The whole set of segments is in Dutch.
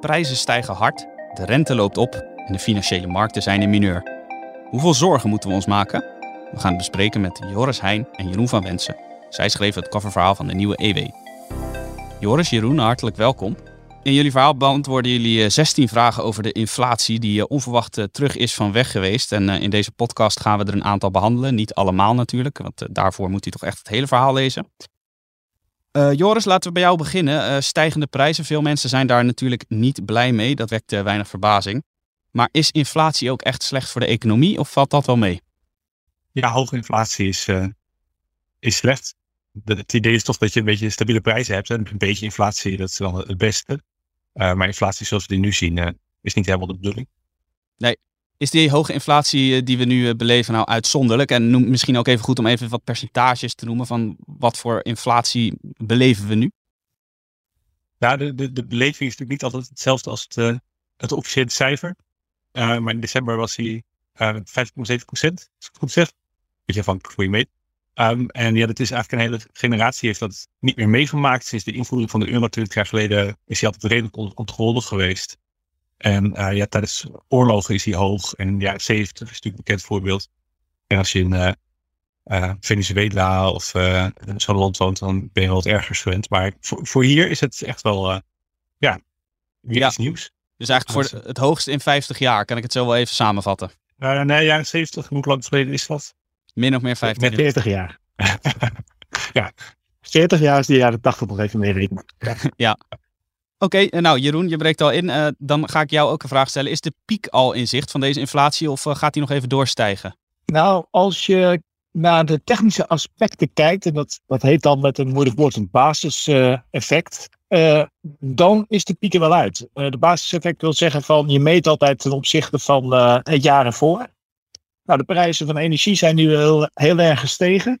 Prijzen stijgen hard, de rente loopt op en de financiële markten zijn in mineur. Hoeveel zorgen moeten we ons maken? We gaan het bespreken met Joris Heijn en Jeroen van Wensen. Zij schreven het coververhaal van de nieuwe EW. Joris, Jeroen, hartelijk welkom. In jullie verhaal beantwoorden jullie 16 eh, vragen over de inflatie die eh, onverwacht eh, terug is van weg geweest. En in deze podcast gaan we er een aantal behandelen. Niet allemaal natuurlijk, want daarvoor moet u toch echt het hele verhaal lezen. Joris, laten we bij jou beginnen. stijgende prijzen, veel mensen zijn daar natuurlijk niet blij mee. Dat wekt weinig verbazing. Maar is inflatie ook echt slecht voor de economie of valt dat wel mee? Ja, hoge inflatie is, is slecht. het idee is toch dat je een beetje stabiele prijzen hebt. En een beetje inflatie, dat is dan het beste. Maar inflatie zoals we die nu zien, is niet helemaal de bedoeling. Nee. Is die hoge inflatie eh, die we nu beleven nou uitzonderlijk? En noem misschien ook even goed om even wat percentages te noemen van wat voor inflatie beleven we nu? Ja, de, de, de beleving is natuurlijk niet altijd hetzelfde als het, het officiële cijfer. maar in december was hij 5,7 procent, als ik het goed zeg. Beetje afhankelijk hoe je. Um, en ja, dat is eigenlijk een hele generatie heeft dat niet meer meegemaakt. Sinds de invoering van de euro 20 jaar geleden is hij altijd redelijk onder controle geweest. En uh, ja, tijdens oorlogen is hij hoog. En in de jaren 70 is natuurlijk een bekend voorbeeld. En als je in uh, uh, Venezuela of zo'n land woont, dan ben je wel wat ergers gewend. Maar voor, voor hier is het echt wel, ja, weer iets nieuws. Dus eigenlijk voor het hoogste in 50 jaar, kan ik het zo wel even samenvatten? nee, jaren 70, hoe lang geleden is dat? Min of meer 50 Met 40 jaar. ja, 40 jaar is de jaren 80 nog even mee rekenen. ja. Oké, eh, nou Jeroen, je breekt al in. Uh, dan ga ik jou ook een vraag stellen. Is de piek al in zicht van deze inflatie of uh, gaat die nog even doorstijgen? Nou, als je naar de technische aspecten kijkt, en dat, dat heet dan met een moeilijk woord een basiseffect, dan is de piek er wel uit. de basiseffect wil zeggen van je meet altijd ten opzichte van het jaar ervoor. Nou, de prijzen van energie zijn nu heel, heel erg gestegen.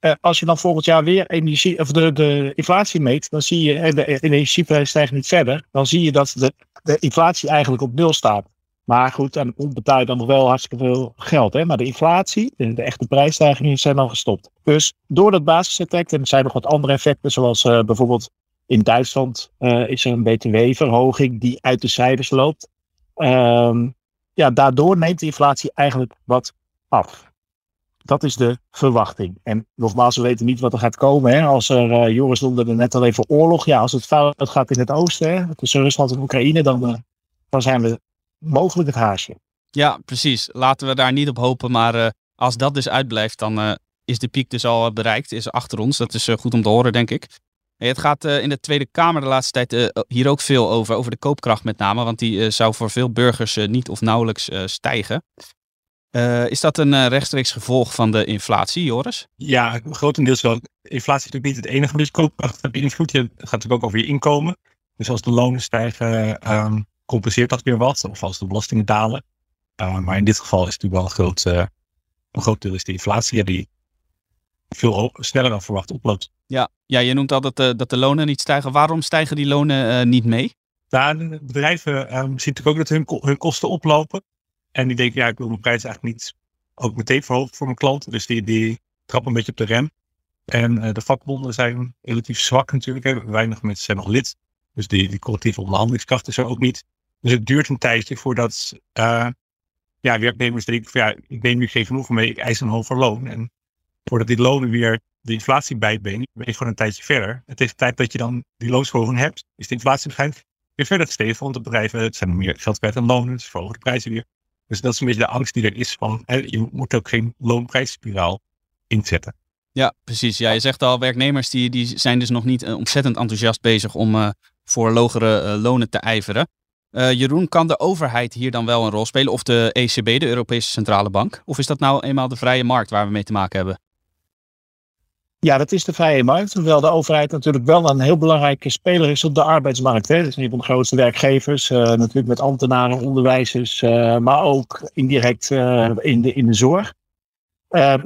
Uh, als je dan volgend jaar weer energie, of de, de inflatie meet, dan zie je, de energieprijzen stijgen niet verder, dan zie je dat de, de inflatie eigenlijk op nul staat. Maar goed, betaal je dan nog wel hartstikke veel geld. Hè? Maar de inflatie, de, echte prijsstijgingen, zijn dan gestopt. Dus door dat basiseffect, en er zijn nog wat andere effecten, zoals uh, bijvoorbeeld in Duitsland is er een btw-verhoging die uit de cijfers loopt. Um, ja, daardoor neemt de inflatie eigenlijk wat af. Dat is de verwachting. En nogmaals, we weten niet wat er gaat komen. Hè. Als er, uh, Joris noemde er net al even oorlog. Ja, als het fout gaat in het oosten, hè, tussen Rusland en Oekraïne, dan, uh, dan zijn we mogelijk het haasje. Ja, precies. Laten we daar niet op hopen. Maar uh, als dat dus uitblijft, dan is de piek dus al bereikt. Is achter ons. Dat is goed om te horen, denk ik. Het gaat eh, in de Tweede Kamer de laatste tijd hier ook veel over, over de koopkracht met name, want die zou voor veel burgers niet of nauwelijks stijgen. Is dat een rechtstreeks gevolg van de inflatie, Joris? Ja, grotendeels wel. Inflatie is natuurlijk niet het enige wat koopkracht beïnvloedt. Het gaat natuurlijk ook over je inkomen. Dus als de lonen stijgen, um, compenseert dat weer wat. Of als de belastingen dalen. maar in dit geval is het natuurlijk wel een groot, een groot deel is de inflatie die veel sneller dan verwacht oploopt. Ja, ja je noemt altijd uh, dat de lonen niet stijgen. Waarom stijgen die lonen niet mee? Ja, de bedrijven um, zien natuurlijk ook dat hun, hun kosten oplopen. En die denken, ja, ik wil mijn prijs eigenlijk niet ook meteen verhogen voor mijn klant. Dus die, die trappen een beetje op de rem. En uh, de vakbonden zijn relatief zwak natuurlijk. Hè. Weinig mensen zijn nog lid. Dus die, die collectieve onderhandelingskracht is er ook niet. Dus het duurt een tijdje voordat uh, ja, werknemers denken ja, ik neem nu geen genoegen mee, ik eis een hoger loon. En voordat die lonen weer de inflatie bijbenen, ben je gewoon een tijdje verder. Het is tijd dat je dan die loonsverhoging hebt, is de inflatie waarschijnlijk weer verder gestegen. Want de bedrijven het zijn meer geld kwijt aan lonen, dus verhogen de prijzen weer. Dus dat is een beetje de angst die er is van, je moet ook geen loonprijsspiraal inzetten. Ja, precies. Ja, je zegt al, werknemers die, die zijn dus nog niet uh, ontzettend enthousiast bezig om uh, voor logere uh, lonen te ijveren. Jeroen, kan de overheid hier dan wel een rol spelen? Of de ECB, de Europese Centrale Bank? Of is dat nou eenmaal de vrije markt waar we mee te maken hebben? Ja, dat is de vrije markt. Terwijl de overheid natuurlijk wel een heel belangrijke speler is op de arbeidsmarkt. Hè. Dat is een van de grootste werkgevers. Uh, natuurlijk met ambtenaren, onderwijzers, uh, maar ook indirect uh, in, de, in de zorg.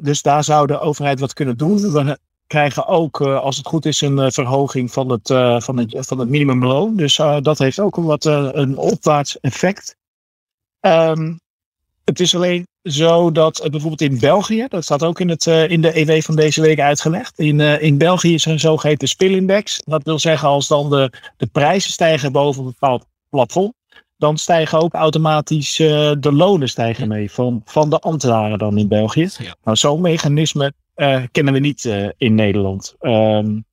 dus daar zou de overheid wat kunnen doen. We krijgen ook, als het goed is, een verhoging van het, van het, van het minimumloon. Dus dat heeft ook een wat een opwaarts effect. Um, het is alleen zo dat bijvoorbeeld in België, dat staat ook in, het, uh, in de EW van deze week uitgelegd. In, uh, in België is er een zogeheten spilindex. Dat wil zeggen, als dan de, de prijzen stijgen boven een bepaald plafond, dan stijgen ook automatisch de lonen stijgen mee van, van de ambtenaren dan in België. Ja. Nou, zo'n mechanisme kennen we niet in Nederland. Um,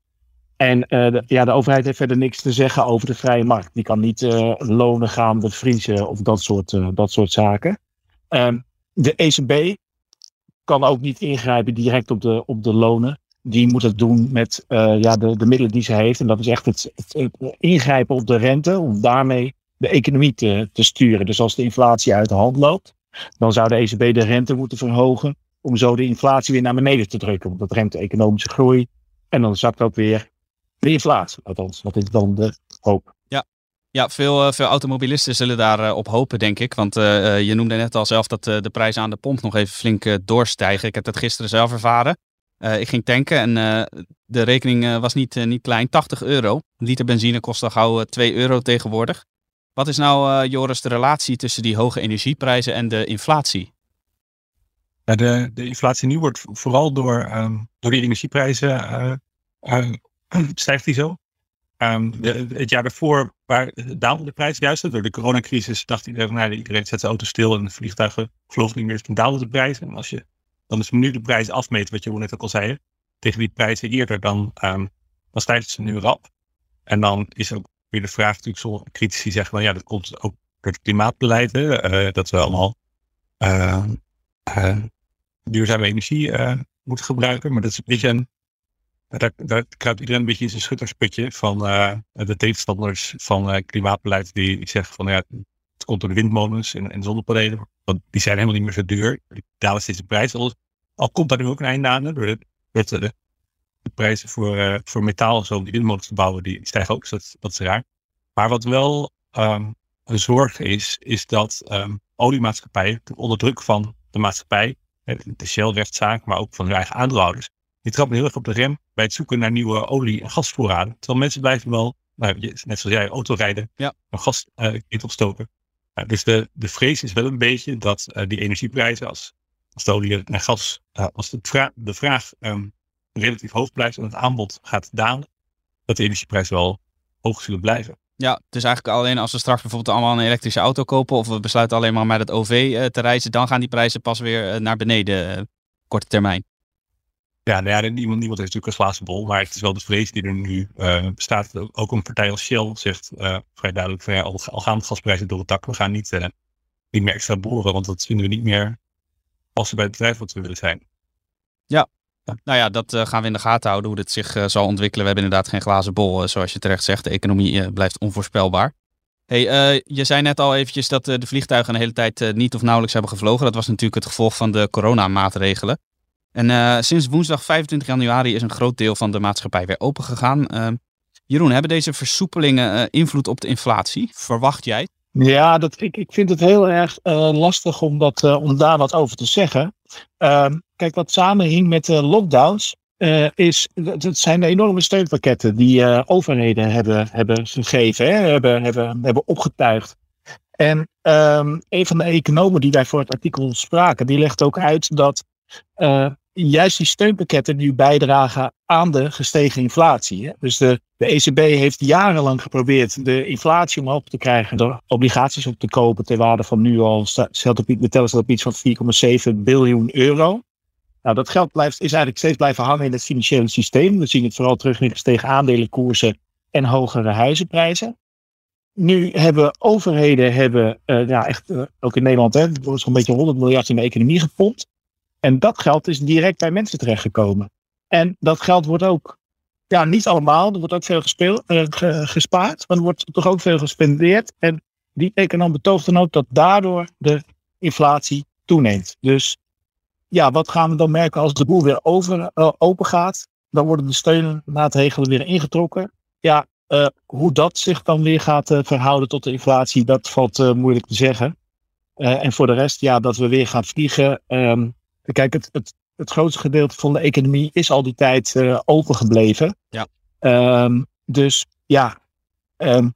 en de, ja, de overheid heeft verder niks te zeggen over de vrije markt. Die kan niet lonen gaan bevriezen of dat soort, dat soort zaken. Um, de ECB kan ook niet ingrijpen direct op de, op de lonen. Die moet het doen met uh, ja, de, de middelen die ze heeft. En dat is echt het, ingrijpen op de rente. Om daarmee de economie te, te sturen. Dus als de inflatie uit de hand loopt. Dan zou de ECB de rente moeten verhogen. Om zo de inflatie weer naar beneden te drukken. Want dat remt de economische groei. En dan zakt ook weer de inflatie. Althans, dat is dan de hoop. Ja, veel, uh, veel automobilisten zullen daar uh, op hopen, denk ik. Want uh, je noemde net al zelf dat de prijzen aan de pomp nog even flink doorstijgen. Ik heb dat gisteren zelf ervaren. ik ging tanken en de rekening was niet, niet klein, 80 euro. Een liter benzine kost al gauw 2 euro tegenwoordig. Wat is nou, Joris, de relatie tussen die hoge energieprijzen en de inflatie? De, de inflatie nu wordt vooral door, um, door die energieprijzen stijgt die zo. Um, de, het jaar daarvoor waar, daalde de prijs juist. Door de coronacrisis dacht iedereen, nou, iedereen zet zijn auto stil en de vliegtuigen vlogen niet meer. Dus toen daalde de prijs. En als je dan is nu de prijs afmeet, wat je net ook al zei, tegen die prijzen eerder, dan, um, dan stijgt ze nu rap. En dan is ook weer de vraag natuurlijk, zo critici zeggen van ja, dat komt ook door het klimaatbeleid. Uh, dat we allemaal uh, uh, duurzame energie moeten gebruiken. Maar dat is een beetje een daar, daar kruipt iedereen een beetje in zijn schuttersputje van uh, de tegenstanders van uh, klimaatbeleid die, zeggen van ja, het komt door de windmolens en, en zonnepanelen. Want die zijn helemaal niet meer zo duur. Die dalen steeds de prijs. Al, komt daar nu ook een einde aan. Door de, de, prijzen voor, uh, voor metaal zo om die windmolens te bouwen, die, stijgen ook. Dus dat, dat is raar. Maar wat wel um, een zorg is, is dat um, oliemaatschappijen onder druk van de maatschappij, de Shell-rechtszaak, maar ook van hun eigen aandeelhouders, die trappen heel erg op de rem bij het zoeken naar nieuwe olie- en gasvoorraden. Terwijl mensen blijven wel, nou, net zoals jij, autorijden, ja. gas uh, opstoken. Uh, dus de, de vrees is wel een beetje dat uh, die energieprijzen, als, als de olie en gas, als de, vra de vraag um, relatief hoog blijft en het aanbod gaat dalen, dat de energieprijzen wel hoog zullen blijven. Ja, dus eigenlijk alleen als we straks bijvoorbeeld allemaal een elektrische auto kopen of we besluiten alleen maar met het OV te reizen, dan gaan die prijzen pas weer naar beneden, korte termijn. Ja, nou niemand, niemand heeft natuurlijk een glazen bol, maar het is wel de vrees die er nu uh, bestaat. Ook een partij als Shell zegt uh, vrij duidelijk van ja, al, al, gaan de gasprijzen door het dak, we gaan niet, uh, niet meer extra boren, want dat vinden we niet meer we bij het bedrijf wat we willen zijn. Ja, nou ja, dat gaan we in de gaten houden, hoe dit zich zal ontwikkelen. We hebben inderdaad geen glazen bol, zoals je terecht zegt. De economie blijft onvoorspelbaar. Hey, je zei net al eventjes dat de vliegtuigen een hele tijd niet of nauwelijks hebben gevlogen. Dat was natuurlijk het gevolg van de coronamaatregelen. En uh, sinds woensdag 25 januari is een groot deel van de maatschappij weer open gegaan. Uh, Jeroen, hebben deze versoepelingen uh, invloed op de inflatie? Verwacht jij? Ja, dat, ik, ik vind het heel erg lastig om, dat, om daar wat over te zeggen. Ehm, kijk, wat samenhing met de lockdowns, is, dat zijn enorme steunpakketten die overheden hebben, hebben gegeven, hè, hebben, hebben, hebben opgetuigd. En um, een van de economen die wij voor het artikel spraken, die legt ook uit dat uh, juist die steunpakketten nu bijdragen aan de gestegen inflatie. Hè? Dus de, de ECB heeft jarenlang geprobeerd de inflatie omhoog te krijgen door obligaties op te kopen ter waarde van nu al, de tellen op iets van 4,7 biljoen euro. Nou, dat geld blijft, is eigenlijk steeds blijven hangen in het financiële systeem. We zien het vooral terug in gestegen aandelenkoersen en hogere huizenprijzen. Nu hebben overheden, hebben, ja, echt, uh, ook in Nederland, hè, er wordt zo'n beetje 100 miljard in de economie gepompt. En dat geld is direct bij mensen terechtgekomen. En dat geld wordt ook, ja, niet allemaal, er wordt ook veel uh, gespaard, maar er wordt toch ook veel gespendeerd. En die econoom betoogt dan ook dat daardoor de inflatie toeneemt. Dus ja, wat gaan we dan merken als de boel weer uh, open gaat? Dan worden de steunmaatregelen weer ingetrokken. Ja, uh, hoe dat zich dan weer gaat verhouden tot de inflatie, dat valt moeilijk te zeggen. en voor de rest, ja, dat we weer gaan vliegen. Um, Kijk, het, het, het grootste gedeelte van de economie is al die tijd uh, open gebleven. Ja. Um, dus ja, um,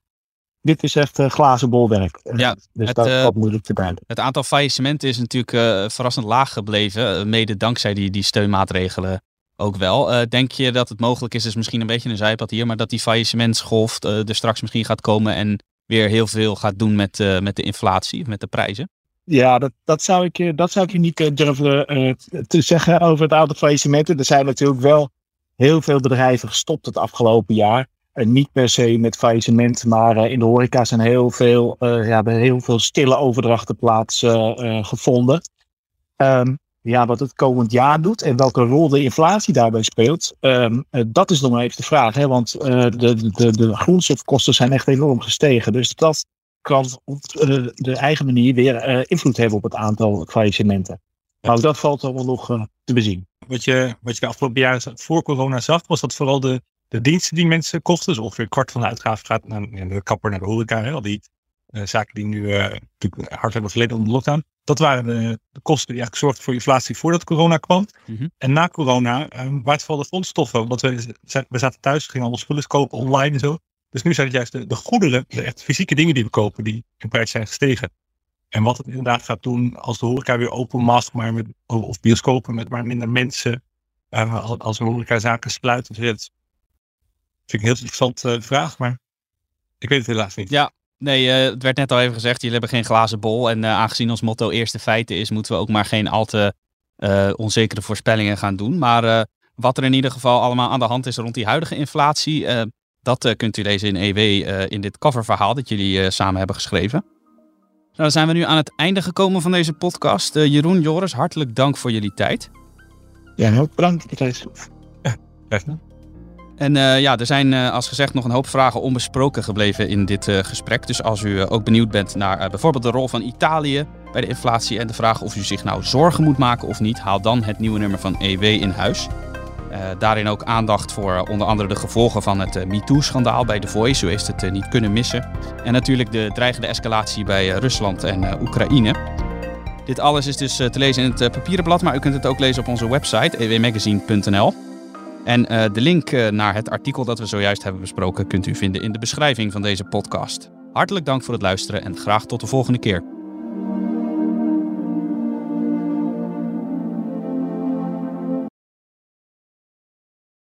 dit is echt glazen bolwerk. Ja, dus het, dat eh, valt moeilijk te bijten. Het aantal faillissementen is natuurlijk eh, verrassend laag gebleven, eh, mede dankzij die, die steunmaatregelen ook wel. Eh, denk je dat het mogelijk is, is misschien een beetje een zijpad hier, maar dat die faillissementsgolf eh, er straks misschien gaat komen en weer heel veel gaat doen met, eh, met de inflatie, met de prijzen? Ja, dat, dat, zou ik, je- dat zou ik je niet eh, durven eh, te zeggen over het aantal faillissementen. Er zijn natuurlijk wel heel veel bedrijven gestopt het afgelopen jaar. En niet per se met faillissement, maar eh, in de horeca zijn heel veel, eh, ja, heel veel stille overdrachten plaats eh, eh, gevonden. Ehm, ja, wat het komend jaar doet en welke rol de inflatie daarbij speelt, ehm, eh, dat is nog maar even de vraag. Hè? Want eh, de, de, de grondstofkosten zijn echt enorm gestegen. Dus dat kan op de eigen manier weer eh, invloed hebben op het aantal faillissementen. Maar ook dat valt allemaal nog eh, te bezien. Wat je, wat je de afgelopen jaren voor corona zag, was dat vooral de, de diensten die mensen kochten. Dus ongeveer een kwart van de uitgaven gaat naar ja, de kapper, naar de horeca. Hè, al die eh, zaken die nu eh, natuurlijk hard hebben geleden onder de lockdown. Dat waren de, de kosten die eigenlijk zorgden voor inflatie voordat corona kwam. Mhm. En na corona eh, waren het vooral de grondstoffen. Want we, we zaten thuis, we gingen allemaal spullen kopen online en zo. Dus nu zijn het juist de, de goederen, de echt fysieke dingen die we kopen, die in prijs zijn gestegen. En wat het inderdaad gaat doen als de horeca weer open mag, maar met, of bioscopen met maar minder mensen. eh, als- als we horecazaken sluiten. Dat vind ik een heel interessante eh, vraag, maar ik weet het helaas niet. Ja, Nee, eh, het werd net al even gezegd, jullie hebben geen glazen bol. En aangezien ons motto eerste feiten is, moeten we ook maar geen al te onzekere voorspellingen gaan doen. Maar wat er in ieder geval allemaal aan de hand is rond die huidige inflatie, dat eh, kunt u lezen in EW eh, in dit coververhaal dat jullie eh, samen hebben geschreven. Nou, dan zijn we nu aan het einde gekomen van deze podcast. Jeroen, Joris, hartelijk dank voor jullie tijd. Ja, heel bedankt. Matthijs. Blijf nou. En eh, ja, er zijn eh, als gezegd nog een hoop vragen onbesproken gebleven in dit eh, gesprek. Dus als u ook benieuwd bent naar eh, bijvoorbeeld de rol van Italië bij de inflatie en de vraag of u zich nou zorgen moet maken of niet, haal dan het nieuwe nummer van EW in huis. Eh, daarin ook aandacht voor onder andere de gevolgen van het eh, MeToo-schandaal bij The Voice. U heeft het eh, niet kunnen missen. En natuurlijk de dreigende escalatie bij Rusland en Oekraïne. Dit alles is dus te lezen in het papieren blad, maar u kunt het ook lezen op onze website ewmagazine.nl. En de link naar het artikel dat we zojuist hebben besproken kunt u vinden in de beschrijving van deze podcast. Hartelijk dank voor het luisteren en graag tot de volgende keer.